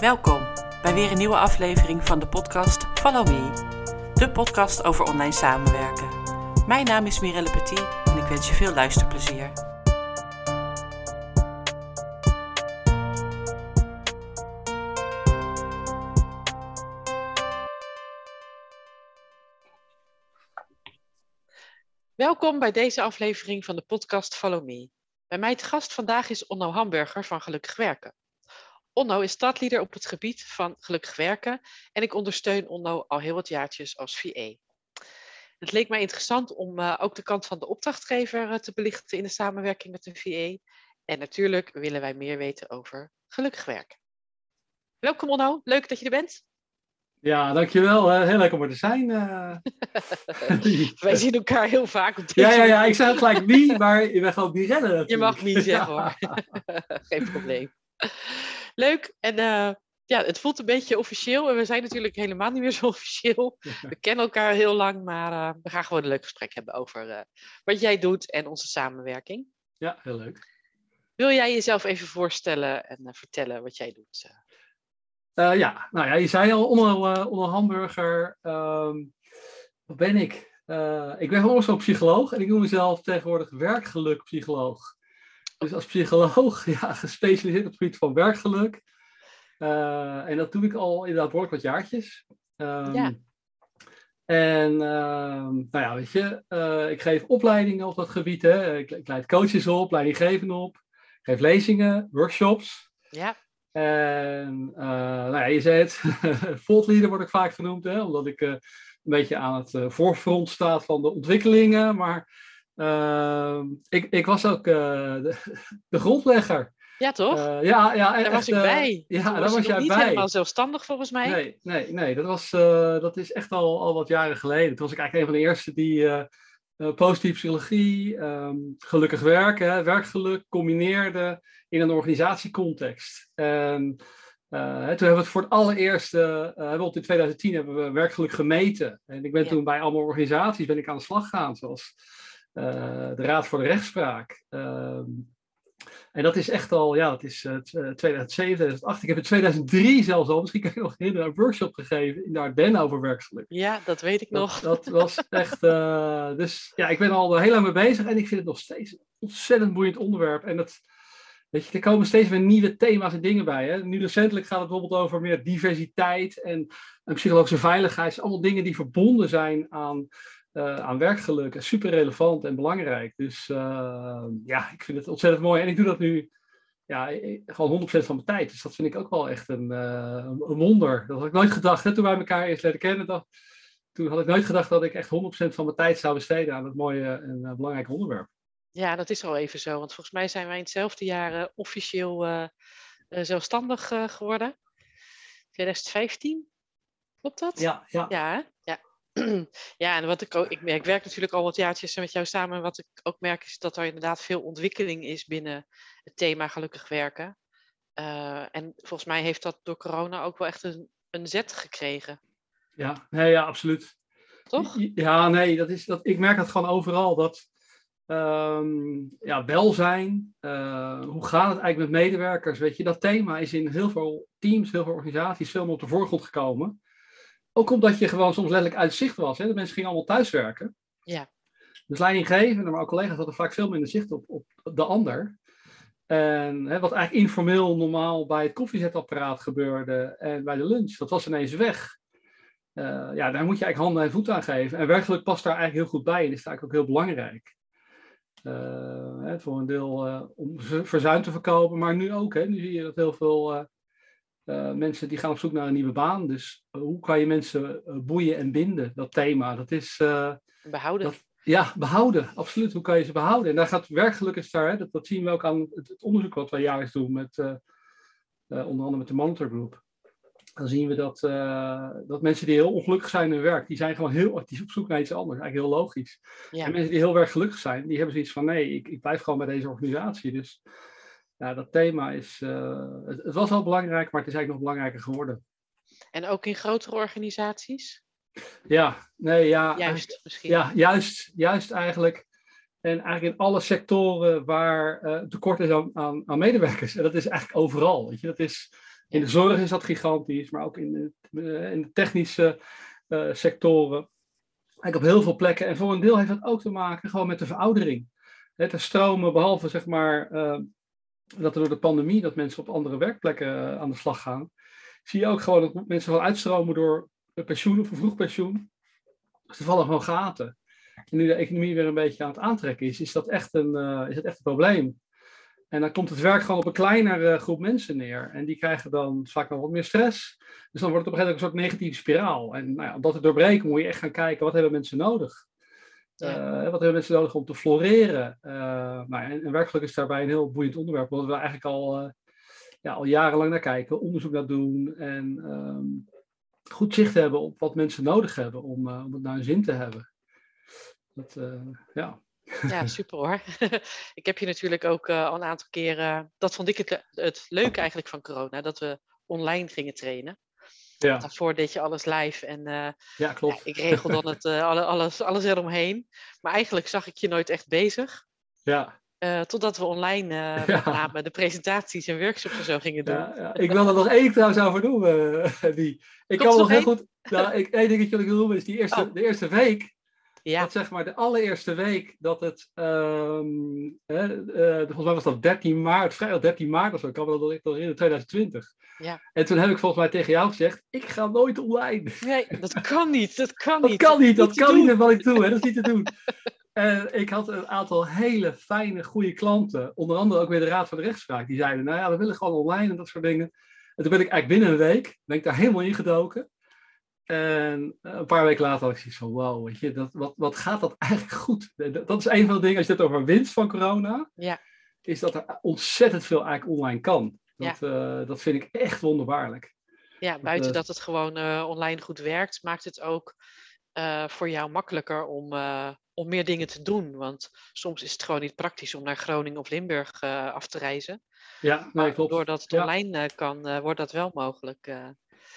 Welkom bij weer een nieuwe aflevering van de podcast Follow Me, de podcast over online samenwerken. Mijn naam is Mirelle Petit en ik wens je veel luisterplezier. Welkom bij deze aflevering van de podcast Follow Me. Bij mij te gast vandaag is Onno Hamburger van Gelukkig Werken. Onno is stadleader op het gebied van gelukkig werken en ik ondersteun Onno al heel wat jaartjes als VA. Het leek mij interessant om uh, ook de kant van de opdrachtgever uh, te belichten in de samenwerking met de VA. En natuurlijk willen wij meer weten over gelukkig werken. Welkom Onno, leuk dat je er bent. Ja, dankjewel. Uh, heel leuk om er te zijn. Uh... Wij zien elkaar heel vaak op Ja, ja, ja. Ik zei het gelijk niet, maar je bent gewoon niet redden. Je mag niet zeggen hoor. Geen probleem. Leuk. En uh, ja, het voelt een beetje officieel. En we zijn natuurlijk helemaal niet meer zo officieel. We kennen elkaar heel lang, maar we gaan gewoon een leuk gesprek hebben over wat jij doet en onze samenwerking. Ja, heel leuk. Wil jij jezelf even voorstellen en vertellen wat jij doet? Ja, nou ja, je zei al, onder, onder hamburger, um, wat ben ik? Ik ben van psycholoog en ik noem mezelf tegenwoordig werkgelukpsycholoog. Dus als psycholoog, ja, gespecialiseerd op het gebied van werkgeluk. en dat doe ik al inderdaad behoorlijk wat jaartjes. Um, ja. En uh, nou ja, weet je, uh, ik geef opleidingen op dat gebied. Hè. Ik, ik leid coaches op, leidinggevenden op. Ik geef lezingen, workshops. Ja. En uh, nou ja, je zei het, leader word ik vaak genoemd, hè, omdat ik een beetje aan het voorfront sta van de ontwikkelingen. Maar ehm, ik, ik was ook de, de, grondlegger. Ja, toch? ja, ja, daar echt, was ik bij. ja, daar was, was jij niet bij. helemaal zelfstandig volgens mij. Nee, nee, nee dat, was, dat is echt al, al wat jaren geleden. Toen was ik eigenlijk een van de eerste die positieve psychologie, um, gelukkig werken, werkgeluk combineerde in een organisatiecontext. En uh, toen hebben we het voor het allereerste, uh, in 2010 hebben we werkgeluk gemeten. En ik ben ja. toen bij allemaal organisaties ben ik aan de slag gegaan, zoals de Raad voor de Rechtspraak. en dat is echt al, ja, dat is 2007, 2008. Ik heb in 2003 zelfs al, misschien kan je nog herinneren, een workshop gegeven in de Ardennen over werkgeluk. Ja, dat weet ik nog. Dat was echt, dus ja, ik ben al heel lang mee bezig en ik vind het nog steeds een ontzettend boeiend onderwerp. En dat, Weet je, er komen steeds weer nieuwe thema's en dingen bij. Hè? Nu recentelijk gaat het bijvoorbeeld over meer diversiteit en, en psychologische veiligheid. Allemaal dingen die verbonden zijn aan, uh, aan werkgeluk. En super relevant en belangrijk. Dus uh, ja, ik vind het ontzettend mooi. En ik doe dat nu ja, gewoon 100% van mijn tijd. Dus dat vind ik ook wel echt een, uh, een wonder. Dat had ik nooit gedacht. Hè? Toen wij elkaar eerst leren kennen, toen had ik nooit gedacht dat ik echt 100% van mijn tijd zou besteden aan het mooie en belangrijke onderwerp. Ja, dat is al even zo. Want volgens mij zijn wij in hetzelfde jaar officieel zelfstandig geworden. 2015, klopt dat? Ja, ja. Ja, ja. en wat ik ook, ik, ik werk natuurlijk al wat jaartjes met jou samen. En wat ik ook merk is dat er inderdaad veel ontwikkeling is binnen het thema gelukkig werken. en volgens mij heeft dat door corona ook wel echt een, een zet gekregen. Ja, nee, ja, absoluut. Toch? Ja, nee, dat is, dat, ik merk dat gewoon overal. Dat, Um, ja, welzijn. Uh, hoe gaat het eigenlijk met medewerkers? Weet je, dat thema is in heel veel teams, heel veel organisaties veel meer op de voorgrond gekomen. Ook omdat je gewoon soms letterlijk uit zicht was. Hè? De mensen gingen allemaal thuiswerken. Ja. Dus leidinggevenden, maar ook collega's hadden vaak veel minder zicht op, op de ander. En hè, wat eigenlijk informeel normaal bij het koffiezetapparaat gebeurde en bij de lunch, dat was ineens weg. Uh, ja, daar moet je eigenlijk handen en voeten aan geven. En werkelijk past daar eigenlijk heel goed bij en is eigenlijk ook heel belangrijk. Uh, voor een deel uh, om verzuim te verkopen, maar nu ook. Hè, nu zie je dat heel veel uh, mensen die gaan op zoek naar een nieuwe baan. Dus hoe kan je mensen boeien en binden? Dat thema, dat is... behouden. Dat, ja, behouden, absoluut. Hoe kan je ze behouden? En daar gaat werkgeluk is daar, hè, dat, dat zien we ook aan het, het onderzoek wat wij jaarlijks doen, met, onder andere met de Monitor Group dan zien we dat, dat mensen die heel ongelukkig zijn in hun werk, die zijn gewoon heel actief op zoek naar iets anders. Eigenlijk heel logisch. Ja. En mensen die heel erg gelukkig zijn, die hebben zoiets van nee, ik, ik blijf gewoon bij deze organisatie. Dus ja, dat thema is, uh, het, het, was al belangrijk, maar het is eigenlijk nog belangrijker geworden. En ook in grotere organisaties? Ja, nee, ja. Juist misschien. Ja, juist, juist eigenlijk. En eigenlijk in alle sectoren waar uh, tekort is aan, aan, aan, medewerkers. En dat is eigenlijk overal. Weet je? Dat is In de zorg is dat gigantisch, maar ook in de, in de technische sectoren. Eigenlijk op heel veel plekken. En voor een deel heeft dat ook te maken gewoon met de veroudering. Het stromen, behalve zeg maar dat er door de pandemie dat mensen op andere werkplekken aan de slag gaan, zie je ook gewoon dat mensen gewoon uitstromen door pensioen of vroeg pensioen. Dus er vallen gewoon gaten. En nu de economie weer een beetje aan het aantrekken is, is dat echt een, uh, is dat echt een probleem. En dan komt het werk gewoon op een kleinere groep mensen neer. En die krijgen dan vaak nog wat meer stress. Dus dan wordt het op een gegeven moment een soort negatieve spiraal. En nou ja, om dat te doorbreken moet je echt gaan kijken, wat hebben mensen nodig? Uh, wat hebben mensen nodig om te floreren? Uh, nou, en, en werkgeluk is daarbij een heel boeiend onderwerp, want we eigenlijk al, ja, al jarenlang naar kijken, onderzoek naar doen en um, goed zicht hebben op wat mensen nodig hebben om, om het naar hun zin te hebben. Dat, ja. Ja, super hoor. ik heb je natuurlijk ook uh, al een aantal keren. Dat vond ik het, het leuke eigenlijk van corona, dat we online gingen trainen. Ja. Daarvoor deed je alles live en uh, ja, klopt. Ja, ik regel dan het, alles, alles eromheen. Maar eigenlijk zag ik je nooit echt bezig. Ja. totdat we online ja. de presentaties en workshops en zo gingen doen. Ja, ja. Ik wil er nog één trouwens over doen, die. Ik kan nog heel goed. Nou, ik, één dingetje wat ik wil doen is die eerste, oh. de eerste week ja. Dat zeg maar de allereerste week dat het, um, volgens mij was dat 13 maart, vrijdag 13 maart of zo, ik kan me dat nog herinneren, 2020. Ja. En toen heb ik volgens mij tegen jou gezegd, ik ga nooit online. Nee, dat kan niet, dat kan niet. Dat kan niet, dat, kan niet wat ik doe, hè? dat is niet te doen. En ik had een aantal hele fijne, goede klanten, onder andere ook weer de Raad van de Rechtspraak, die zeiden, nou ja, we willen gewoon online en dat soort dingen. En toen ben ik eigenlijk binnen een week, ben ik daar helemaal ingedoken. En eh, een paar weken later had ik zoiets van, weet je, dat, wat, wat gaat dat eigenlijk goed? Dat is een van de dingen, als je het over winst van corona, ja. is dat er ontzettend veel eigenlijk online kan. Dat, ja. uh, dat vind ik echt wonderbaarlijk. Ja, buiten dat het gewoon uh, online goed werkt, maakt het ook voor jou makkelijker om, om meer dingen te doen. Want soms is het gewoon niet praktisch om naar Groningen of Limburg af te reizen. Ja, nee, klopt. Doordat het online kan, wordt dat wel mogelijk.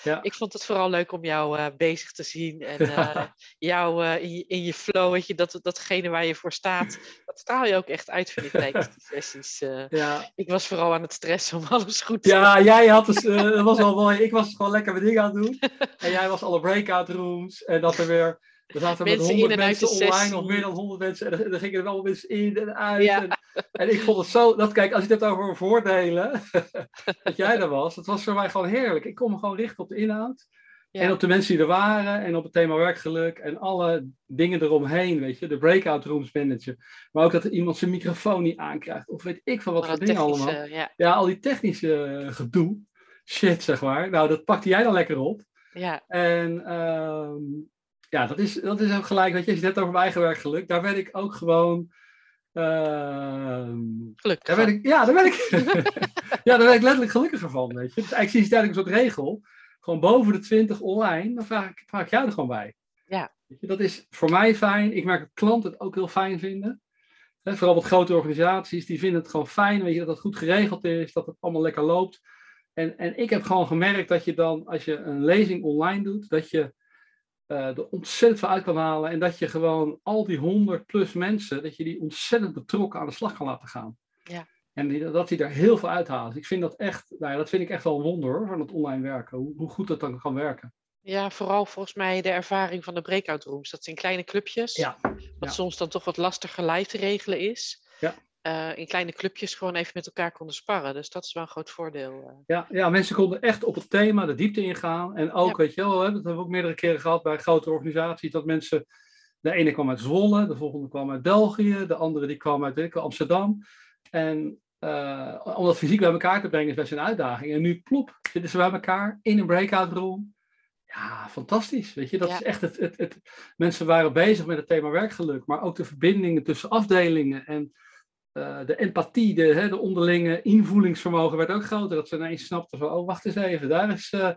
Ja. Ik vond het vooral leuk om jou uh, bezig te zien en uh, jou uh, in, je, in, je, flow, weet je, dat, datgene waar je voor staat, dat straal je ook echt uit, vind ik, tijdens die sessies. ja. Ik was vooral aan het stressen om alles goed te doen. Ja, jij had dus, dat was wel mooi. Ik was gewoon lekker mijn dingen aan het doen. En jij was alle breakout rooms en dat er weer we zaten met honderd mensen online, of meer dan honderd mensen. En er, gingen er wel mensen in en uit. En, en, ik vond het zo, dat kijk, als je het over voordelen, dat jij er was, dat was voor mij gewoon heerlijk. Ik kon me gewoon richten op de inhoud. En op de mensen die er waren, en op het thema werkgeluk, en alle dingen eromheen, weet je, de breakout rooms manager. Maar ook dat er iemand zijn microfoon niet aankrijgt, of weet ik van wat voor dingen allemaal. Ja. ja. al die technische gedoe, shit zeg maar. Nou, dat pakte jij dan lekker op. Ja. En uh, ja, dat is, dat is ook gelijk, weet je, als je het hebt over mijn eigen werkgeluk, daar werd ik ook gewoon... Uh, Gelukkig. Daar ik, ja, daar werd ik, ja, daar werd ik letterlijk gelukkiger van, weet je. Dus eigenlijk zie je een soort regel. Gewoon boven de 20 online, dan vraag ik, vraag ik jou er gewoon bij. Ja. Weet je, dat is voor mij fijn. Ik merk dat klanten het ook heel fijn vinden. He, vooral wat grote organisaties, die vinden het gewoon fijn, weet je, dat het goed geregeld is, dat het allemaal lekker loopt. En, en ik heb gewoon gemerkt dat je dan, als je een lezing online doet, dat je uh, er ontzettend veel uit kan halen. En dat je gewoon al die honderd plus mensen, dat je die ontzettend betrokken aan de slag kan laten gaan. Ja. En die, dat die daar heel veel uithalen. Dus ik vind dat echt, nou ja, dat vind ik echt wel een wonder hoor, van het online werken. Hoe, hoe goed dat dan kan werken. Ja, vooral volgens mij de ervaring van de breakout rooms. Dat zijn kleine clubjes. Ja. Wat soms dan toch wat lastiger live te regelen is. Ja. Uh, in kleine clubjes gewoon even met elkaar konden sparren. Dus dat is wel een groot voordeel. Uh. Ja, ja, mensen konden echt op het thema de diepte ingaan. En ook, weet je wel, dat hebben we ook meerdere keren gehad bij grote organisaties, dat mensen, de ene kwam uit Zwolle, de volgende kwam uit België, de andere die kwam uit ik, Amsterdam. En uh, om dat fysiek bij elkaar te brengen is best een uitdaging. En nu, plop, zitten ze bij elkaar in een breakout room. Ja, fantastisch. Weet je, dat is echt het, het, het, Mensen waren bezig met het thema werkgeluk, maar ook de verbindingen tussen afdelingen en uh, de empathie, de, hè, de onderlinge invoelingsvermogen werd ook groter. Dat ze ineens snapten van, oh wacht eens even, daar is uh,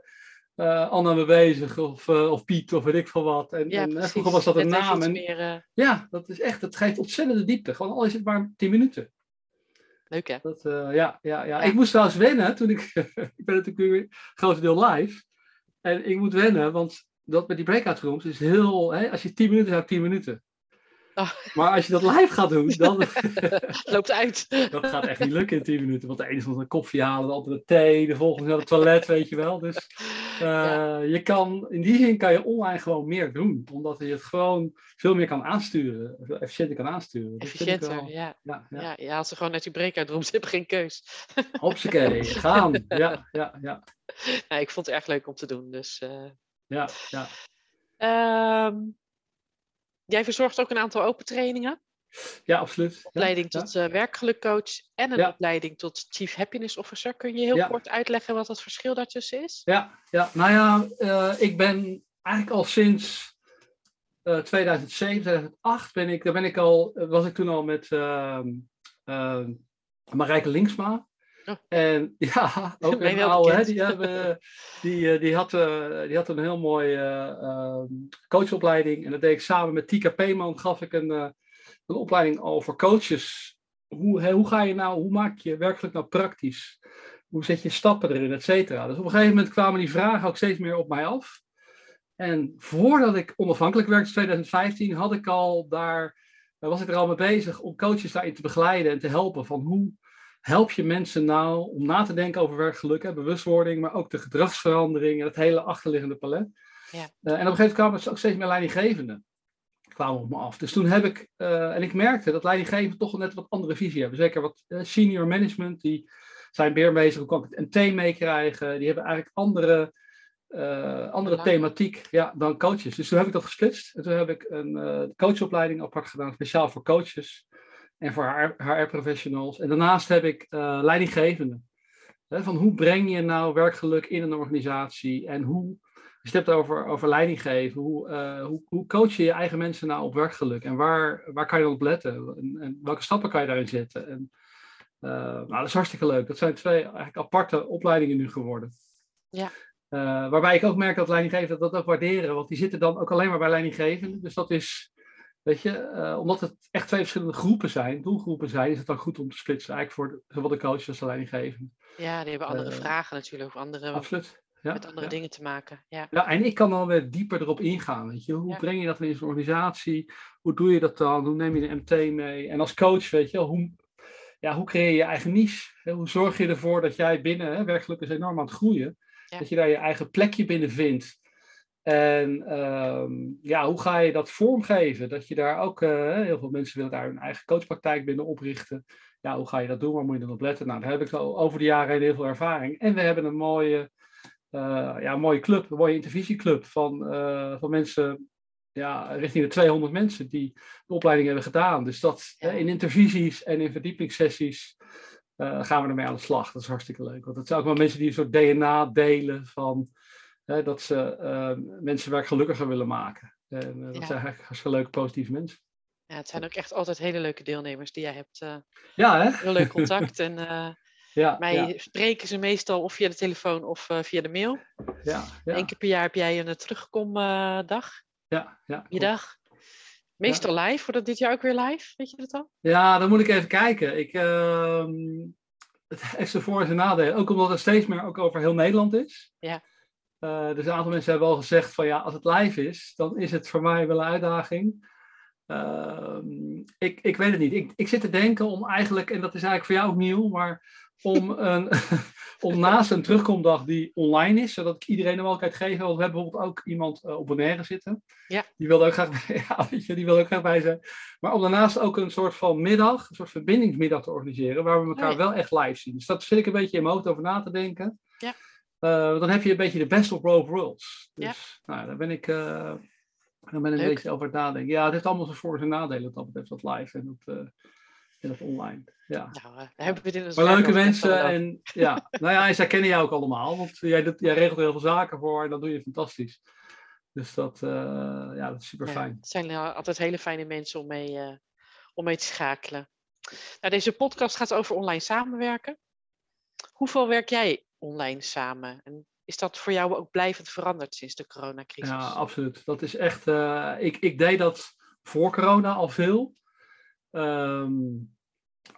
uh, Anna mee bezig. Of, of Piet, of weet ik veel wat. En, ja, en vroeger was dat een naam. En, meer, Ja, dat is echt, het geeft ontzettende diepte. Gewoon al is het maar tien minuten. Leuk hè? Dat, ja, ja, ja, ja, Ik moest trouwens wennen toen ik, ik ben natuurlijk weer grotendeel live. En ik moet wennen, want dat met die breakout rooms is heel, hè, als je tien minuten hebt, tien minuten. Oh. Maar als je dat live gaat doen, dan loopt uit. dat gaat echt niet lukken in 10 minuten. Want de ene is een koffie halen, de andere thee, de volgende naar het toilet, weet je wel. Dus uh, Ja. je kan, in die zin kan je online gewoon meer doen. Omdat je het gewoon veel meer kan aansturen. Veel efficiënter kan aansturen. Ik Efficiënter, wel- ja. Ja, ja. Ja, je haalt ze gewoon uit die breakout rooms. Ze hebben geen keus. Hopsakee, gaan. Ja, ja, ja. Nou, ik vond het erg leuk om te doen. Dus, eh, ja, ja. ehm, jij verzorgt ook een aantal open trainingen. ja absoluut. Opleiding ja. tot eh, werkgelukcoach en een Ja. opleiding tot Chief Happiness Officer. Kun je heel kort uitleggen wat het verschil daartussen is? Ja, ja, nou ja, eh, ik ben eigenlijk al sinds eh 2007, 2008 ben ik, daar ben ik al, eh, was ik toen al met ehm, Marijke Linksma. Oh. En ja, ook een oude, hè, die, hebben, die, eh, die, had, eh, die had een heel mooie eh, ehm, coachopleiding. En dat deed ik samen met Tika Peeman, gaf ik een, eh, een opleiding over coaches. Hoe, hè, hoe ga je nou, hoe maak je werkelijk nou praktisch? Hoe zet je stappen erin, et cetera. Dus op een gegeven moment kwamen die vragen ook steeds meer op mij af. En voordat ik onafhankelijk werkte, in 2015, had ik al daar, eh, was ik er al mee bezig om coaches daarin te begeleiden en te helpen. Van hoe help je mensen nou om na te denken over werkgeluk, hè, bewustwording, maar ook de gedragsverandering en het hele achterliggende palet. Ja. Eh, en op een gegeven moment kwamen er ook steeds meer leidinggevenden kwamen op me af. Dus toen heb ik, eh, en ik merkte dat leidinggevenden toch wel net wat andere visie hebben. Zeker wat eh, senior management, die zijn meer bezig, hoe kan ik het MT meekrijgen? Die hebben eigenlijk andere, andere thematiek ja, dan coaches. Dus toen heb ik dat gesplitst. En toen heb ik een coachopleiding apart gedaan, speciaal voor coaches en voor HR-professionals. En daarnaast heb ik eh leidinggevenden. Van hoe breng je nou werkgeluk in een organisatie en hoe je hebt over, over leiding geven, hoe, eh, hoe, hoe coach je je eigen mensen nou op werkgeluk? En waar, waar kan je dan op letten? En, en welke stappen kan je daarin zetten? En, eh, nou, dat is hartstikke leuk. Dat zijn twee eigenlijk aparte opleidingen nu geworden. Ja. Waarbij ik ook merk dat leidinggevenden dat ook waarderen, want die zitten dan ook alleen maar bij leidinggevenden. Dus dat is, weet je, eh, omdat het echt twee verschillende groepen zijn, doelgroepen zijn, is het dan goed om te splitsen, eigenlijk voor de, zowel de coaches als de leidinggevenden. Ja, die hebben andere Eh, vragen natuurlijk. Of andere, Absoluut. Ja, met andere ja. dingen te maken. Ja. Ja, en ik kan dan weer dieper erop ingaan. Weet je? Hoe Ja. breng je dat in zo'n organisatie? Hoe doe je dat dan? Hoe neem je de MT mee? En als coach, weet je, hoe, ja, hoe creëer je je eigen niche? Hoe zorg je ervoor dat jij binnen, hè, werkgeluk is enorm aan het groeien, dat je daar je eigen plekje binnen vindt. En ehm, ja, hoe ga je dat vormgeven? Dat je daar ook, eh, heel veel mensen willen daar hun eigen coachpraktijk binnen oprichten. Ja, hoe ga je dat doen? Waar moet je dan op letten? Nou, daar heb ik al over de jaren heen heel veel ervaring. En we hebben een mooie, eh, ja, een mooie club, een mooie intervisieclub van, eh, van mensen, ja, richting de 200 mensen die de opleiding hebben gedaan. Dus dat Ja. in intervisies en in verdiepingssessies gaan we ermee aan de slag. Dat is hartstikke leuk. Want het zijn ook wel mensen die een soort DNA delen van hè, dat ze eh, mensenwerk gelukkiger willen maken. En eh, dat Ja. zijn eigenlijk hartstikke leuke, positieve mensen. ja, het zijn ook echt altijd hele leuke deelnemers die jij hebt. eh, Ja, hè? heel leuk contact. en eh, Ja, mij ja, spreken ze meestal of via de telefoon of eh, via de mail. ja, ja, Eén keer per jaar heb jij een eh, terugkomdag. ja, ja, klopt. middag. Meestal live. Wordt dat dit jaar ook weer live? Weet je dat al? Ja, dan moet ik even kijken. Ik, ehm, het heeft zijn voor- en nadelen. Ook omdat het steeds meer ook over heel Nederland is. Ja. Eh, dus een aantal mensen hebben al gezegd van ja, als het live is, dan is het voor mij wel een uitdaging. Ehm, ik, ik weet het niet. Ik, ik zit te denken om eigenlijk, en dat is eigenlijk voor jou ook nieuw, maar om, een, om naast een terugkomdag die online is, zodat ik iedereen de mogelijkheid geef. Want we hebben bijvoorbeeld ook iemand eh, op Bonaire zitten. Ja. Die wilde ook graag bij, ja, weet je, die wilde ook graag bij zijn. Maar om daarnaast ook een soort van middag, een soort verbindingsmiddag te organiseren, waar we elkaar Oh ja. wel echt live zien. Dus dat zit ik een beetje in mijn hoofd over na te denken. Ja. Eh, dan heb je een beetje de best of both worlds. Dus nou, daar ben ik, daar ben ik een beetje over het nadenken. Ja, het heeft allemaal zijn voor- en nadelen wat dat betreft, dat live en dat, eh, en dat online. Ja. Nou, daar hebben we het in het Maar werk leuke mensen en ja, nou ja, en zij kennen jou ook allemaal, want jij, doet, jij regelt heel veel zaken voor en dat doe je fantastisch. Dus dat, ja, dat is super Ja, fijn. het zijn altijd hele fijne mensen om mee, om mee te schakelen. Nou, deze podcast gaat over online samenwerken. Hoeveel werk jij online samen? En is dat voor jou ook blijvend veranderd sinds de coronacrisis? Ja, absoluut. Dat is echt. eh, ik, ik deed dat voor corona al veel. Ehm,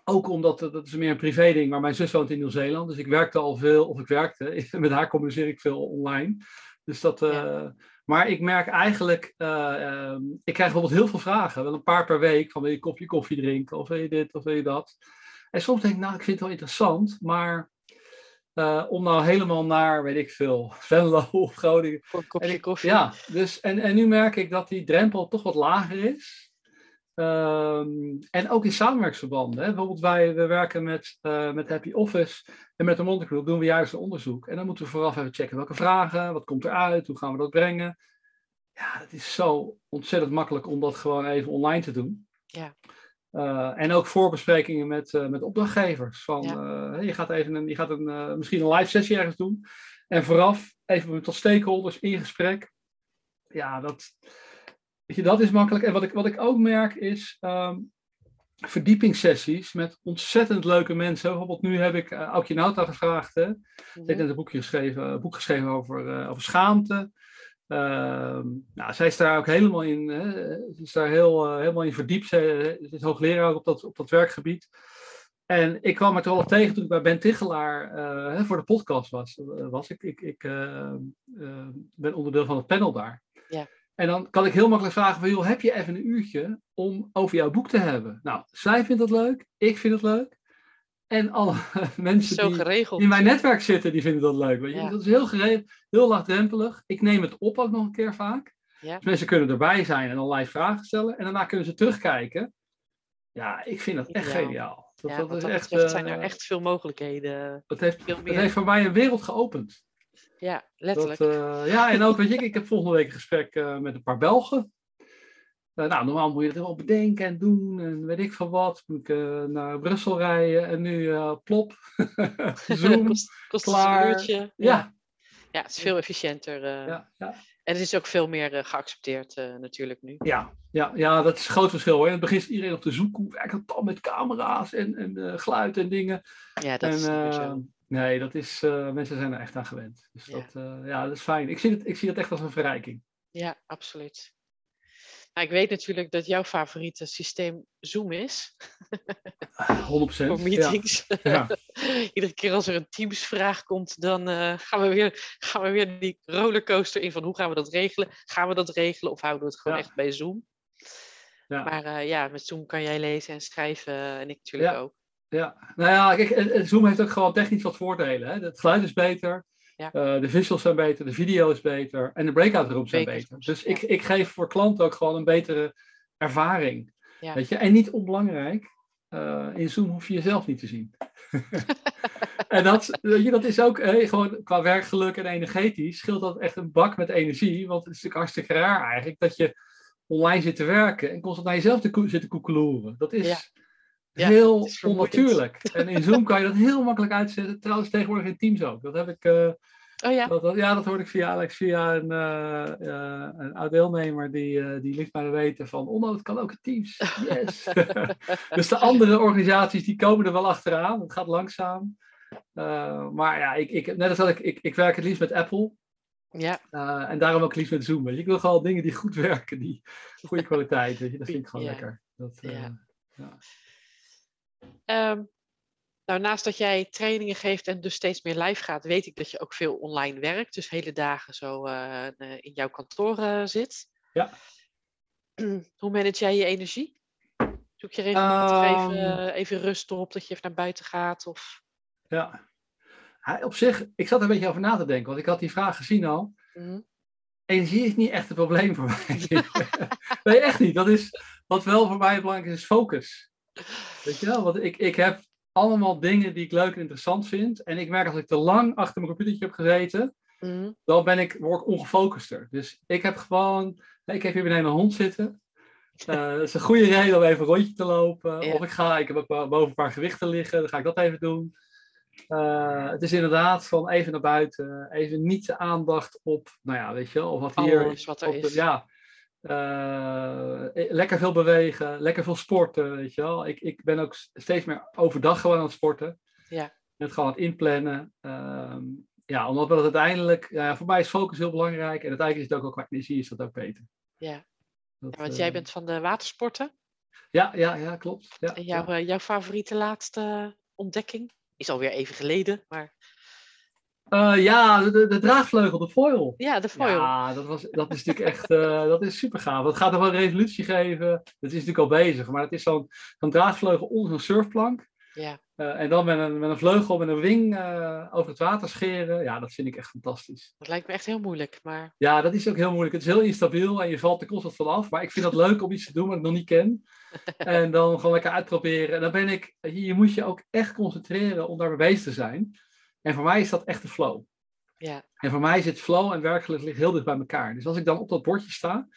ook omdat dat is meer een privé ding, maar mijn zus woont in Nieuw-Zeeland. Dus ik werkte al veel, of ik werkte, met haar communiceer ik veel online. Dus dat, eh, Maar ik merk eigenlijk, uh, uh, ik krijg bijvoorbeeld heel veel vragen, wel een paar per week, van wil je een kopje koffie drinken, of wil je dit, of wil je dat. En soms denk ik, nou, ik vind het wel interessant, maar uh, om nou helemaal naar, weet ik veel, Venlo of Groningen. Voor een kopje ik, koffie. Ja, dus, en, en nu merk ik dat die drempel toch wat lager is. Um, en ook in samenwerksverbanden. Hè. Bijvoorbeeld wij we werken met, uh, met Happy Office en met de Monte doen we juist een onderzoek. En dan moeten we vooraf even checken welke vragen, wat komt eruit, hoe gaan we dat brengen. Ja, het is zo ontzettend makkelijk om dat gewoon even online te doen. Ja. Uh, en ook voorbesprekingen met, uh, met opdrachtgevers. Van, ja. je gaat, even een, je gaat een, misschien een live sessie ergens doen. En vooraf even met tot stakeholders in gesprek. Ja, dat, Weet je, dat is makkelijk. En wat ik, wat ik ook merk is um, verdiepingssessies met ontzettend leuke mensen. Bijvoorbeeld nu heb ik Aukje Nauta gevraagd. Hè. Ze heeft net een boekje geschreven, boek geschreven over, over schaamte. Uh, nou, zij is daar ook helemaal in, hè, ze is daar heel, uh, helemaal in verdiept. Ze, ze is hoogleraar op dat, op dat werkgebied. En ik kwam er toevallig tegen toen ik bij Ben Tichelaar uh, voor de podcast was. was. Ik, ik, ik ben onderdeel van het panel daar. Ja. En dan kan ik heel makkelijk vragen van, joh, heb je even een uurtje om over jouw boek te hebben? Nou, zij vindt dat leuk, ik vind het leuk. En alle mensen Zo die geregeld. in mijn netwerk zitten, die vinden dat leuk. Weet je? Ja. Dat is heel geregeld, heel laagdrempelig. Ik neem het op ook nog een keer vaak. Ja. Dus mensen kunnen erbij zijn en allerlei vragen stellen. En daarna kunnen ze terugkijken. Ja, ik vind dat echt Ideaal. geniaal. Dat, Ja, dat is dat echt, betreft zijn er eh, echt veel mogelijkheden. dat heeft, veel dat meer. heeft voor mij een wereld geopend. Ja, letterlijk. Dat, eh, ja, en ook, weet je, ik, ik heb volgende week een gesprek eh, met een paar Belgen. Eh, nou, normaal moet je het helemaal bedenken en doen en weet ik van wat. Moet ik eh, naar Brussel rijden en nu eh, plop. Zoom. kost, kost klaar. een uurtje. Ja. ja, het is veel efficiënter. ja, ja, En het is ook veel meer geaccepteerd natuurlijk nu. ja, ja, ja, dat is een groot verschil. Hoor. In het begin is iedereen op de zoek. Hoe werkt het dan met camera's en, en geluid en dingen. Ja, dat en, is zo. nee, dat is, mensen zijn er echt aan gewend. Dus Ja. dat, ja, dat is fijn. Ik zie, het, ik zie het echt als een verrijking. Ja, absoluut. Nou, ik weet natuurlijk dat jouw favoriete systeem Zoom is 100%. voor meetings. Ja. Iedere keer als er een Teams-vraag komt, dan eh, gaan, we weer, gaan we weer die rollercoaster in van hoe gaan we dat regelen? Gaan we dat regelen of houden we het gewoon Ja. echt bij Zoom? Ja. Maar eh, ja, met Zoom kan jij lezen en schrijven eh, en ik natuurlijk ook. Ja, nou ja, kijk, Zoom heeft ook gewoon technisch wat voordelen. Hè? Het geluid is beter, Ja. eh, de visuals zijn beter, de video is beter en de breakout rooms zijn beter. Dus ja. ik, ik geef voor klanten ook gewoon een betere ervaring. Ja. Weet je? En niet onbelangrijk, eh, in Zoom hoef je jezelf niet te zien. en dat, weet je, dat is ook eh, gewoon qua werkgeluk en energetisch scheelt dat echt een bak met energie. Want het is natuurlijk hartstikke raar eigenlijk dat je online zit te werken en constant naar jezelf te zit te koekeloeren. Dat is Ja. Heel onnatuurlijk. En in Zoom kan je dat heel makkelijk uitzetten. Trouwens, tegenwoordig in Teams ook. Dat heb ik, eh, Oh ja, dat, dat- ja, dat hoorde ik via Alex, via een, eh, eh, een oud deelnemer die, die liet mij weten van, oh, het kan ook in Teams. Yes. dus de andere organisaties die komen er wel achteraan. Het gaat langzaam. Maar ja, ik, ik, net als dat ik, ik, ik werk het liefst met Apple. ja, en daarom ook het liefst met Zoom. Weet je. Ik wil gewoon dingen die goed werken, die goede kwaliteit. Weet je. Dat vind ik gewoon Ja. lekker. Dat, Ja. ja. Ehm, nou, naast dat jij trainingen geeft en dus steeds meer live gaat, weet ik dat je ook veel online werkt. Dus hele dagen zo eh, eh, in jouw kantoor eh, zit. Ja. Hoe manage jij je energie? Zoek je regelmatig Ehm. even, even rust op, dat je even naar buiten gaat? Of... Ja. Op zich, ik zat er een beetje over na te denken, want ik had die vraag gezien al. Mhm. Energie is niet echt een probleem voor mij. nee, echt niet. Dat is, wat wel voor mij belangrijk is, is focus. Weet je wel? Want ik, ik heb allemaal dingen die ik leuk en interessant vind. En ik merk als ik te lang achter mijn computertje heb gezeten, Mhm. dan ben ik, word ik ongefocuster. Dus ik heb gewoon, ik heb hier beneden een hond zitten. Eh, dat is een goede reden om even een rondje te lopen. Ja. Of ik ga, ik heb boven een paar gewichten liggen, dan ga ik dat even doen. Eh, het is inderdaad van even naar buiten, even niet de aandacht op, nou ja, weet je wel, of wat hier Alles wat er op is. ja, eh, lekker veel bewegen, lekker veel sporten, weet je wel. Ik, ik ben ook steeds meer overdag gewoon aan het sporten. Ja. Het gewoon aan het inplannen. Ehm, ja, omdat we dat uiteindelijk, ja, voor mij is focus heel belangrijk. En uiteindelijk is het ook, ook qua energie is dat ook beter. Ja. Dat, Ja, want eh, jij bent van de watersporten. Ja, ja, ja, klopt. Ja, En jouw, eh, jouw favoriete laatste ontdekking? Is alweer even geleden, maar Uh, ja, de, de, draagvleugel, de foil. Ja, de foil. Ja, dat, was, dat is natuurlijk echt uh, dat is super gaaf. Dat gaat nog wel een revolutie geven. Dat is natuurlijk al bezig, maar het is zo'n draagvleugel onder een surfplank. Ja. Uh, en dan met een, met een vleugel, met een wing over het water scheren. Ja, dat vind ik echt fantastisch. Dat lijkt me echt heel moeilijk. Maar... Ja, dat is ook heel moeilijk. Het is heel instabiel en je valt er constant vanaf. Maar ik vind het leuk om iets te doen wat ik nog niet ken. en dan gewoon lekker uitproberen. En dan ben ik, je moet je ook echt concentreren om daarmee bezig te zijn. En voor mij is dat echt de flow. Ja. En voor mij zit flow en werkelijk ligt heel dicht bij elkaar. Dus als ik dan op dat bordje sta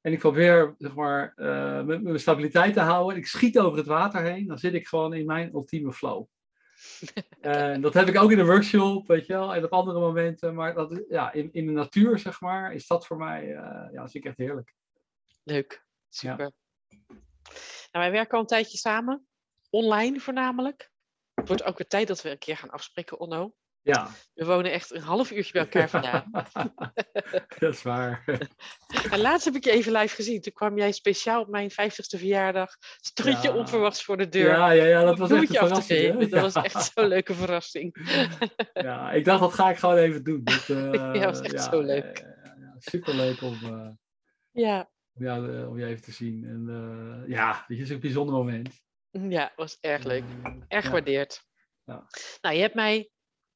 en ik probeer zeg maar, uh, mijn stabiliteit te houden en ik schiet over het water heen, dan zit ik gewoon in mijn ultieme flow. dat heb ik ook in de workshop, weet je wel, en op andere momenten. Maar dat, ja, in, in de natuur, zeg maar, is dat voor mij, uh, ja, vind ik echt heerlijk. Leuk, super. Ja. Nou, wij werken al een tijdje samen, online voornamelijk. Het wordt ook weer tijd dat we een keer gaan afspreken, Onno. Ja. We wonen echt een half uurtje bij elkaar vandaan. dat is waar. En laatst heb ik je even live gezien. Toen kwam jij speciaal op mijn 50ste verjaardag. Stond je onverwachts voor de deur. Ja, ja, ja dat was echt een verrassing. Dat ja. was echt zo'n leuke verrassing. ja, ik dacht dat ga ik gewoon even doen. Dat, uh, ja, dat was echt ja, zo leuk. Ja, superleuk om, uh, ja. Om, jou, om je even te zien. En uh, ja, dit is een bijzonder moment. Ja, was erg leuk. Erg gewaardeerd. Nou, je hebt mij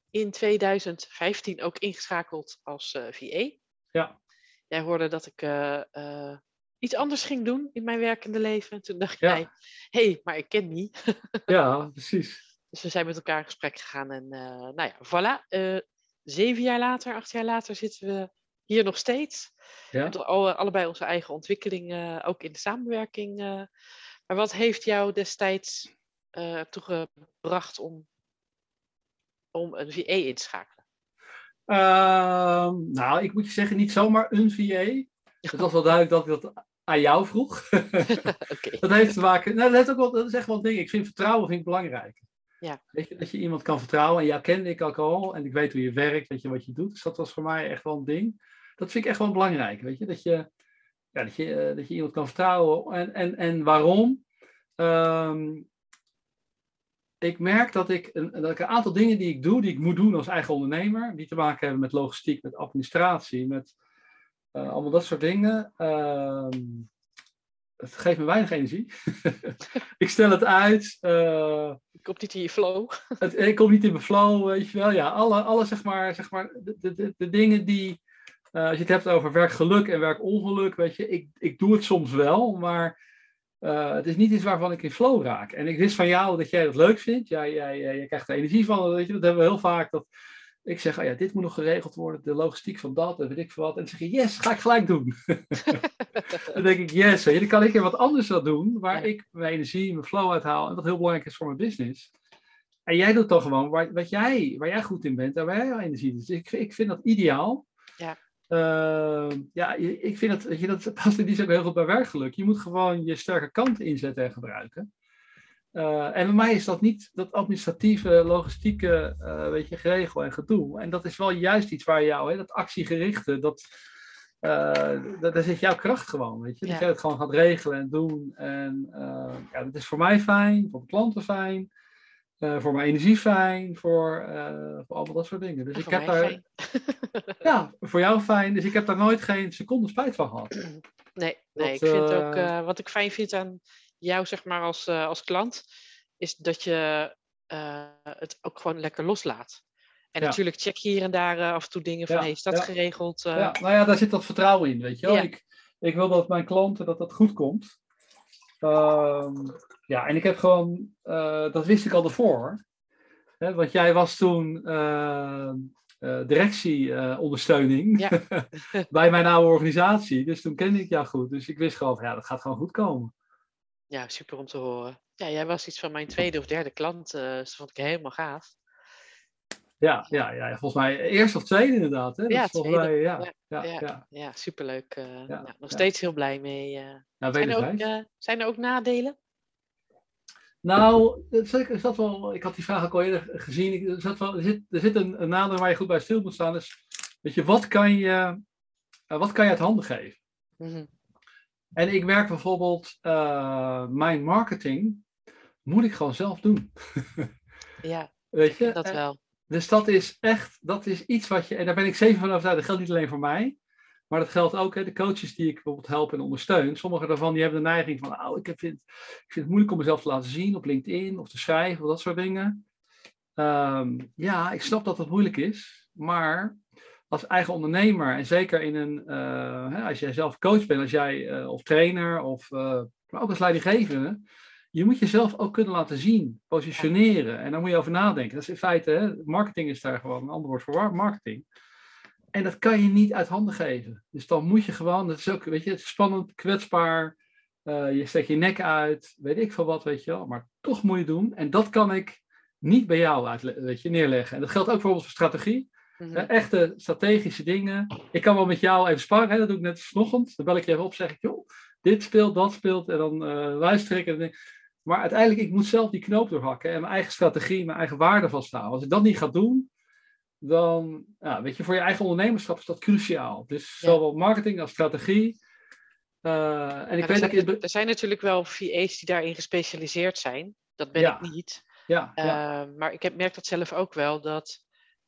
in 2015 ook ingeschakeld als uh, VA. Ja. Jij hoorde dat ik uh, uh, iets anders ging doen in mijn werkende leven. Toen dacht ja. jij, hé, hey, maar ik ken niet. ja, precies. Dus we zijn met elkaar in gesprek gegaan. En nou ja, voilà. zeven jaar later, acht jaar later zitten we hier nog steeds. Ja. Met alle, allebei onze eigen ontwikkeling, ook in de samenwerking. Maar wat heeft jou destijds toegebracht om om een VA in te schakelen? Uh, nou, ik moet je zeggen, niet zomaar een VA. Het was wel duidelijk dat ik dat aan jou vroeg. okay. Dat heeft te maken. Nou, dat, heeft ook wel, dat is echt wel een ding. Ik vind vertrouwen vind ik belangrijk. Ja. Weet je, dat je iemand kan vertrouwen. En jou kende ik ook al. En ik weet hoe je werkt, weet je wat je doet. Dus dat was voor mij echt wel een ding. Dat vind ik echt wel belangrijk. Weet je, dat je, ja, dat je, uh, dat je iemand kan vertrouwen. En, en, en waarom? Um, ik merk dat ik, een, dat ik een aantal dingen die ik doe, die ik moet doen als eigen ondernemer, die te maken hebben met logistiek, met administratie, met uh, allemaal dat soort dingen. Uh, het geeft me weinig energie. ik stel het uit. Uh, ik kom niet in je flow. het, ik kom niet in mijn flow, weet je wel. Ja, alle, alle zeg maar, zeg maar de, de, de dingen die, uh, als je het hebt over werkgeluk en werkongeluk, weet je, ik, ik doe het soms wel, maar uh, het is niet iets waarvan ik in flow raak. En ik wist van jou dat jij dat leuk vindt. Jij, jij, jij krijgt er energie van. Weet je, dat hebben we heel vaak. Dat ik zeg, oh ja, dit moet nog geregeld worden. De logistiek van dat en weet ik veel wat. En dan zeg je, yes, ga ik gelijk doen. dan denk ik, yes. Dan kan ik er wat anders aan doen. Waar ja. ik mijn energie, mijn flow uithaal. En wat heel belangrijk is voor mijn business. En jij doet dan gewoon waar, wat jij, waar jij goed in bent. En waar jij energie Dus ik, ik vind dat ideaal. Ja. Uh, ja, ik vind dat, je, dat past in die zin heel goed bij werkgeluk. Je moet gewoon je sterke kant inzetten en gebruiken. Uh, en bij mij is dat niet dat administratieve, logistieke, uh, weet je, geregel en gedoe. En dat is wel juist iets waar jou, hè, dat actiegerichte, dat, uh, daar zit jouw kracht gewoon, weet je. Dat ja. jij het gewoon gaat regelen en doen. En ja, dat is voor mij fijn, voor de klanten fijn. Uh, voor mijn energie fijn, voor, uh, voor allemaal dat soort dingen. Dus en ik heb daar. ja, voor jou fijn. Dus ik heb daar nooit geen seconde spijt van gehad. Nee, nee dat, ik vind uh... ook. Uh, wat ik fijn vind aan jou, zeg maar, als, als klant, is dat je het ook gewoon lekker loslaat. En ja. natuurlijk check je hier en daar af en toe dingen van, ja, hey, is dat ja. geregeld? Ja, nou ja, daar zit dat vertrouwen in, weet je wel. Ik, ik wil dat mijn klanten, dat dat goed komt. Uh, ja, en ik heb gewoon, uh, dat wist ik al ervoor. Hè, want jij was toen uh, uh, directieondersteuning ja. bij mijn oude organisatie. Dus toen kende ik jou goed. Dus ik wist gewoon, van, ja, dat gaat gewoon goed komen. Ja, super om te horen. Ja, jij was iets van mijn tweede of derde klant. dus dat vond ik helemaal gaaf. Ja, ja, ja, volgens mij eerst of tweede inderdaad. Hè? Dat ja, tweede. Mij, ja, ja, ja, ja, ja, superleuk. Uh, Ja, nog steeds heel blij mee. uh. Nou, zijn, er ook, uh, zijn er ook nadelen? Nou, zat wel, ik had die vraag ook al eerder gezien. Ik- Er, zat wel, er zit, er zit een, een nadeel waar je goed bij stil moet staan. Dus, weet je, wat kan je, eh, wat kan je uit handen geven? Mhm. En ik merk bijvoorbeeld, eh, mijn marketing moet ik gewoon zelf doen. Ja, Weet je? dat En- wel. Dus dat is echt, dat is iets wat je, en daar ben ik zeker van overtuigd, dat geldt niet alleen voor mij, maar dat geldt ook, hè, de coaches die ik bijvoorbeeld help en ondersteun. Sommige daarvan die hebben de neiging van, oh, ik vind, ik vind het moeilijk om mezelf te laten zien op LinkedIn of te schrijven of dat soort dingen. Ehm, ja, ik snap dat dat moeilijk is, maar als eigen ondernemer en zeker in een, uh, hè, als jij zelf coach bent, als jij uh, of trainer of uh, maar ook als leidinggevende, je moet jezelf ook kunnen laten zien, positioneren en daar moet je over nadenken. Dat is in feite, hè, marketing is daar gewoon een ander woord voor marketing. En dat kan je niet uit handen geven. Dus dan moet je gewoon, dat is ook, weet je, spannend, kwetsbaar. Uh, je steekt je nek uit, weet ik veel wat, weet je wel. Maar toch moet je doen. En dat kan ik niet bij jou uit, weet je, neerleggen. En dat geldt ook bijvoorbeeld voor strategie. Mm echte strategische dingen. Ik kan wel met jou even sparren, hè? dat doe ik net vanochtend. Dan bel ik je even op, zeg ik, joh, dit speelt, dat speelt. En dan uh, luister ik. En maar uiteindelijk, ik moet zelf die knoop doorhakken. En mijn eigen strategie, mijn eigen waarde vasthouden. Als ik dat niet ga doen, dan, ja, weet je, voor je eigen ondernemerschap is dat cruciaal. Dus zowel marketing als strategie. Uh, en ik weet zijn, dat er zijn natuurlijk wel VA's die daarin gespecialiseerd zijn. Dat ben ik niet. Ja, ja. Uh, maar ik heb, merk dat zelf ook wel, dat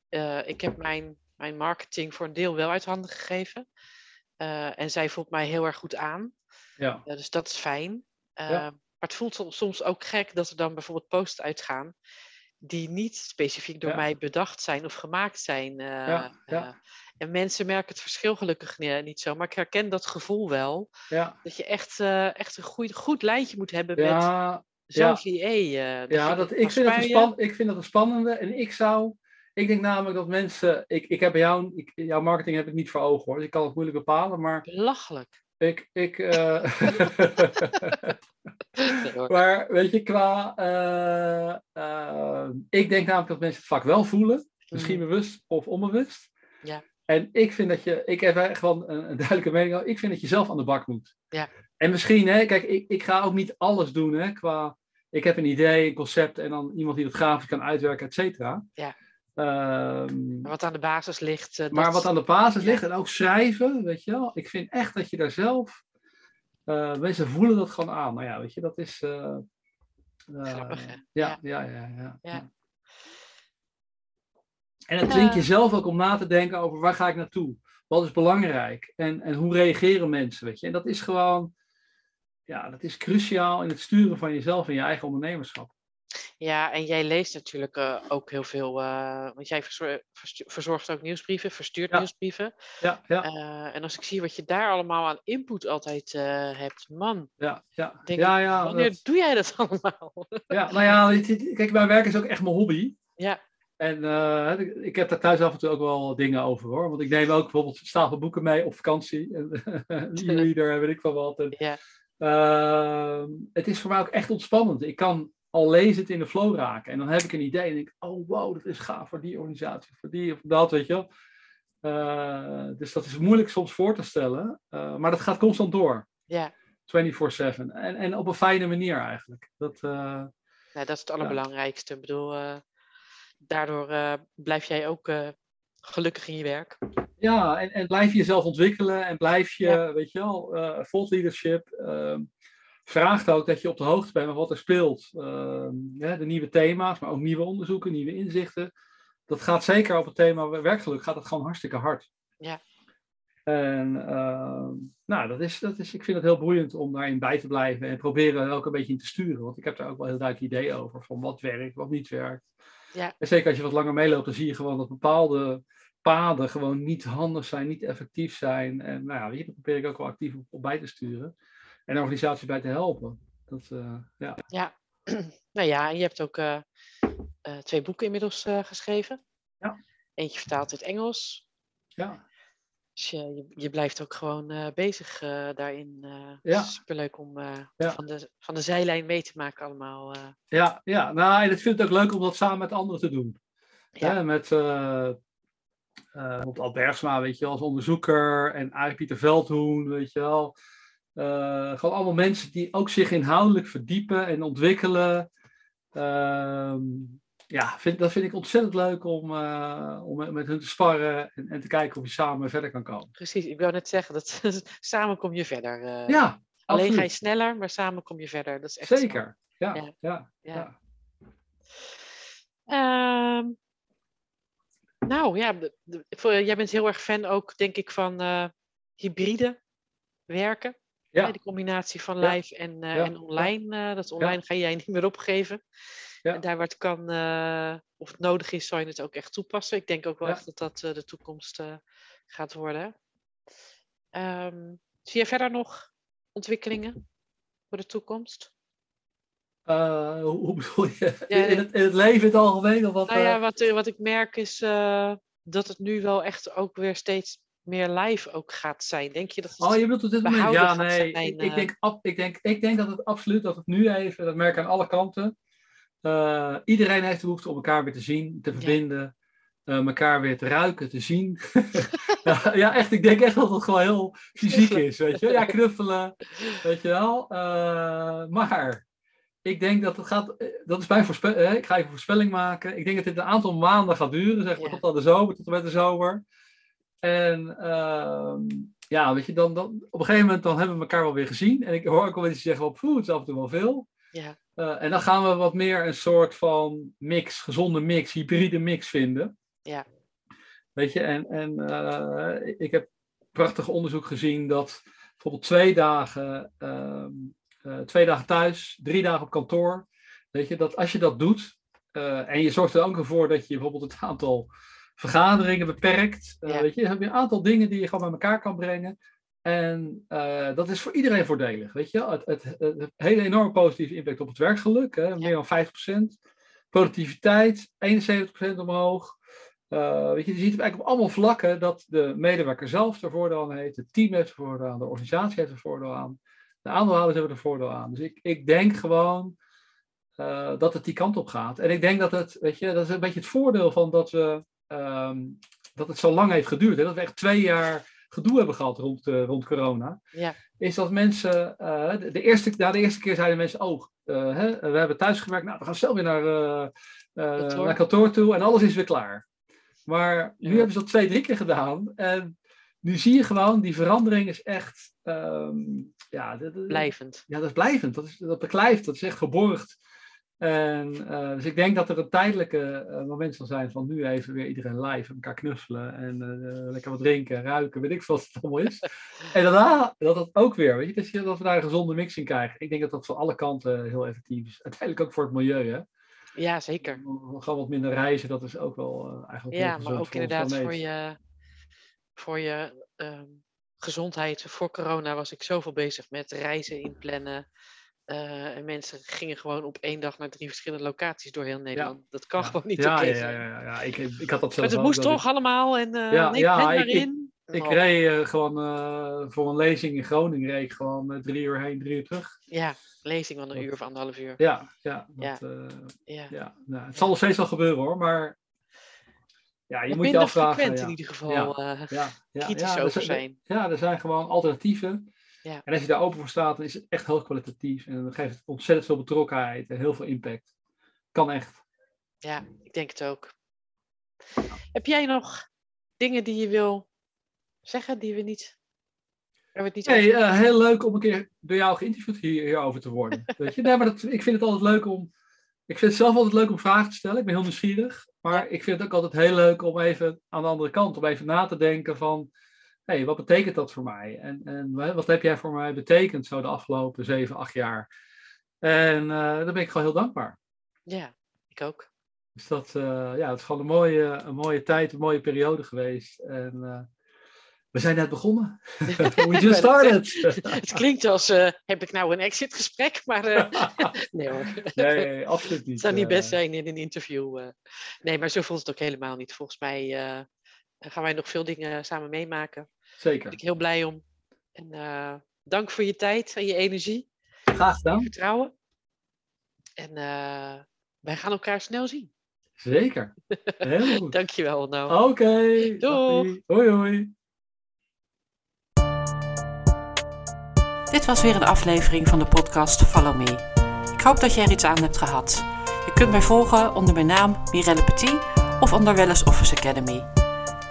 uh, ik heb mijn, mijn marketing voor een deel wel uit handen gegeven. en zij voelt mij heel erg goed aan. Ja. dus dat is fijn. maar het voelt soms ook gek dat er dan bijvoorbeeld posts uitgaan die niet specifiek door mij bedacht zijn of gemaakt zijn. Uh, ja, ja. Uh, en mensen merken het verschil gelukkig niet zo, maar ik herken dat gevoel wel. Dat je echt, uh, echt een goed, goed lijntje moet hebben met zo'n VA. ja, dat, ik, vind dat een span, ik vind dat een spannende. En ik zou, ik denk namelijk dat mensen, ik, ik heb jou, ik, jouw marketing heb ik niet voor ogen hoor, dus ik kan het moeilijk bepalen, maar... Belachelijk. Ik, ik, maar weet je, qua. Uh, uh, ik denk namelijk dat mensen het vaak wel voelen. Misschien mm. bewust of onbewust. Ja. En ik vind dat je. Ik heb echt gewoon een, een duidelijke mening. Ik vind dat je zelf aan de bak moet. Ja. En misschien, hè, kijk, ik, ik ga ook niet alles doen. Hè, qua. Ik heb een idee, een concept en dan iemand die dat grafisch kan uitwerken, et cetera. Ja. Um, wat aan de basis ligt. Uh, maar wat aan de basis ligt en ook schrijven, weet je wel. Ik vind echt dat je daar zelf uh, mensen voelen dat gewoon aan. Nou ja, weet je, dat is. Uh, Grappig, hè? Ja, ja, ja. ja, ja, En het dwingt jezelf ook om na te denken over waar ga ik naartoe? Wat is belangrijk? En, en hoe reageren mensen, weet je? En dat is gewoon. Ja, dat is cruciaal in het sturen van jezelf en je eigen ondernemerschap. Ja, en jij leest natuurlijk uh, ook heel veel, uh, want jij verzorgt ook nieuwsbrieven, verstuurt ja. nieuwsbrieven. Ja, ja. Uh, en als ik zie wat je daar allemaal aan input altijd hebt, man. Ja, ja. Denk ja, ik, ja wanneer dat... doe jij dat allemaal? ja, nou ja, kijk, mijn werk is ook echt mijn hobby. Ja. En ik heb daar thuis af en toe ook wel dingen over hoor. Want ik neem ook bijvoorbeeld stapel boeken mee op vakantie. Een e-reader, weet ik van wat. En, ja. Ehm, het is voor mij ook echt ontspannend. Ik kan al lees het in de flow raken. En dan heb ik een idee en denk oh wow, dat is gaaf voor die organisatie, voor die of dat, weet je wel. Uh, dus dat is moeilijk soms voor te stellen, uh, maar dat gaat constant door. Ja. 24-7. En, en op een fijne manier eigenlijk. Dat, uh, ja, dat is het allerbelangrijkste. Ja. Ik bedoel, daardoor blijf jij ook gelukkig in je werk. Ja, en, en blijf je jezelf ontwikkelen en blijf je, ja. weet je wel, uh, leadership. Ehm, vraagt ook dat je op de hoogte bent van wat er speelt. Uh, ja, de nieuwe thema's, maar ook nieuwe onderzoeken, nieuwe inzichten. Dat gaat zeker op het thema werkgeluk, gaat het gewoon hartstikke hard. Ja. En uh, nou, dat is, dat is, ik vind het heel boeiend om daarin bij te blijven en proberen er ook een beetje in te sturen. Want ik heb daar ook wel heel duidelijk ideeën over van wat werkt, wat niet werkt. Ja. En zeker als je wat langer meeloopt, dan zie je gewoon dat bepaalde paden gewoon niet handig zijn, niet effectief zijn. En nou ja, hier probeer ik ook wel actief op, op bij te sturen en organisaties bij te helpen. Dat, uh, ja. ja, nou ja, je hebt ook uh, uh, twee boeken inmiddels geschreven. Ja. Eentje vertaald in het Engels. Ja. Dus je, je, je blijft ook gewoon bezig daarin. ja. Superleuk om ja. van, de, van de zijlijn mee te maken allemaal. Ja, ja, nou, en ik vind het ook leuk om dat samen met anderen te doen. Ja. Hè, met bijvoorbeeld Albergsma, weet je wel, als onderzoeker. En Arie Pieter Veldhoen, weet je wel. Uh, gewoon allemaal mensen die ook zich inhoudelijk verdiepen en ontwikkelen. Uh, ja, vind, dat vind ik ontzettend leuk om, uh, om met, hun te sparren en, en, te kijken of je samen verder kan komen. Precies, ik wil net zeggen, dat samen kom je verder. Uh, ja, Alleen absoluut. ga je sneller, maar samen kom je verder. Dat is echt Zeker, ja. ja, ja, ja. ja. Um, Nou ja, de- de- voor- jij bent heel erg fan ook, denk ik, van eh, hybride werken. Ja. De combinatie van Ja. live en, eh, Ja. en online. eh, dat online ga jij niet meer opgeven. Ja. En daar waar het kan, eh, of het nodig is, zal je het ook echt toepassen. Ik denk ook wel echt dat dat de toekomst gaat worden. Ehm, zie je verder nog ontwikkelingen voor de toekomst? Hoe, hoe bedoel je? In, het, in het leven in het algemeen? Of wat, Nou ja, wat, wat ik merk is dat het nu wel echt ook weer steeds meer live ook gaat zijn. Denk je dat het... Oh, je bedoelt op dit moment? Ja, nee. zijn, ik, ik, eh. denk, ab- ik, denk, ik denk dat het absoluut, dat het nu even, dat merk ik aan alle kanten. eh, iedereen heeft de behoefte om elkaar weer te zien, te verbinden, eh, elkaar weer te ruiken, te zien. ja, echt. Ik denk echt dat het gewoon heel fysiek is, weet je. Ja, knuffelen, weet je wel. Maar ik denk dat het gaat, dat is bij voorspelling, ik ga even voorspelling maken. Ik denk dat dit een aantal maanden gaat duren, zeg maar, Ja. tot aan de zomer, tot en met de zomer. En ehm, ja, weet je, dan, dan, op een gegeven moment dan hebben we elkaar wel weer gezien. En ik hoor ook wel eens zeggen, op, het is af en toe wel veel. Ja, Eh, en dan gaan we wat meer een soort van mix, gezonde mix, hybride mix vinden. Ja. Weet je, en, en eh, ik heb prachtig onderzoek gezien dat bijvoorbeeld twee dagen, ehm, eh, twee dagen thuis, drie dagen op kantoor. Weet je, dat als je dat doet, en je zorgt er ook voor dat je bijvoorbeeld het aantal vergaderingen beperkt. Ja. Weet je, dan heb je een aantal dingen die je gewoon bij elkaar kan brengen. En eh, dat is voor iedereen voordelig. Weet je? Het, het, het, het hele enorm positieve impact op het werkgeluk. Hè? Meer dan 50%. Productiviteit, 71% omhoog. Eh, weet je, je ziet eigenlijk op allemaal vlakken dat de medewerker zelf er voordeel aan heeft. Het team heeft er voordeel aan. De organisatie heeft er voordeel aan. De aandeelhouders hebben er voordeel aan. Dus ik, ik denk gewoon dat het die kant op gaat. En ik denk dat het, weet je, dat is een beetje het voordeel van dat we ehm, dat het zo lang heeft geduurd. Hè? Dat we echt twee jaar gedoe hebben gehad rond, eh, rond corona. ja, Is dat mensen, eh, de, de eerste, na de eerste keer zeiden mensen, oh, eh, hè, we hebben thuis gewerkt, nou, we gaan zelf weer naar, Kantoor. naar kantoor toe en alles is weer klaar. Maar nu Ja. hebben ze dat twee, drie keer gedaan. En nu zie je gewoon, die verandering is echt, ehm, ja, blijvend. ja, dat is blijvend. Dat, is, dat beklijft. Dat is echt geborgd. En, eh, dus ik denk dat er een tijdelijke eh, moment zal zijn van nu even weer iedereen live en elkaar knuffelen en eh, lekker wat drinken, ruiken, weet ik veel wat het allemaal is. en daarna dat het ook weer, weet je, dat, je, dat we daar een gezonde mix in krijgen. Ik denk dat dat van alle kanten heel effectief is. Uiteindelijk ook voor het milieu, hè. Ja, zeker. Gewoon wat minder reizen, dat is ook wel eigenlijk Ja, maar ook voor inderdaad voor je, voor je ehm, gezondheid. Voor corona was ik zoveel bezig met reizen inplannen. Eh, en mensen gingen gewoon op één dag naar drie verschillende locaties door heel Nederland. Dat kan Ja. gewoon niet ja, ja, ja, ja. Ik, ik had dat zelf Maar het moest ik- toch allemaal en eh Ja, nee, ja, plan ik- erin. Ik Oh, reed eh, gewoon voor een lezing in Groningen, reed ik gewoon drie uur heen, drie uur terug. Ja, lezing van een Dat- uur of anderhalf uur. Ja, ja. Ja. Dat, Ja. ja. Nou, het zal nog steeds wel gebeuren hoor, maar ja, je moet je afvragen. frequent ja. in ieder geval Ja. Ja, ja, kritisch ja, over zijn- zijn. Ja, er zijn gewoon alternatieven. Ja. En als je daar open voor staat, dan is het echt heel kwalitatief. En dan geeft het ontzettend veel betrokkenheid en heel veel impact. Kan echt. Ja, ik denk het ook. Heb jij nog dingen die je wil zeggen die we niet. We niet Nee, eh, heel leuk om een keer door jou geïnterviewd hier, hierover te worden. Weet je? Nee, maar dat, ik vind het altijd leuk om. Ik vind het zelf altijd leuk om vragen te stellen. Ik ben heel nieuwsgierig. Maar ik vind het ook altijd heel leuk om even aan de andere kant, om even na te denken van. Hey, wat betekent dat voor mij? En, en wa- wat heb jij voor mij betekend zo de afgelopen zeven, acht jaar? En eh daar ben ik gewoon heel dankbaar. Ja, ik ook. Dus dat, eh, ja, het is gewoon een mooie, een mooie tijd, een mooie periode geweest. En eh, we zijn net begonnen. We just started. Het klinkt als, eh, heb ik nou een exitgesprek? Maar nee hoor. nee, absoluut niet. Het zou niet best zijn in een interview. Nee, maar zo voelt het ook helemaal niet. Volgens mij gaan wij nog veel dingen samen meemaken. Daar Zeker. ben ik heel blij om. En eh, dank voor je tijd en je energie, Graag je gedaan. vertrouwen. En eh, wij gaan elkaar snel zien. Zeker. Heel goed. Dankjewel, nou. Oké. Doeg. Hoi hoi. Dit was weer een aflevering van de podcast Follow Me. Ik hoop dat je er iets aan hebt gehad. Je kunt mij volgen onder mijn naam Mirelle Petit of onder Wellness Office Academy.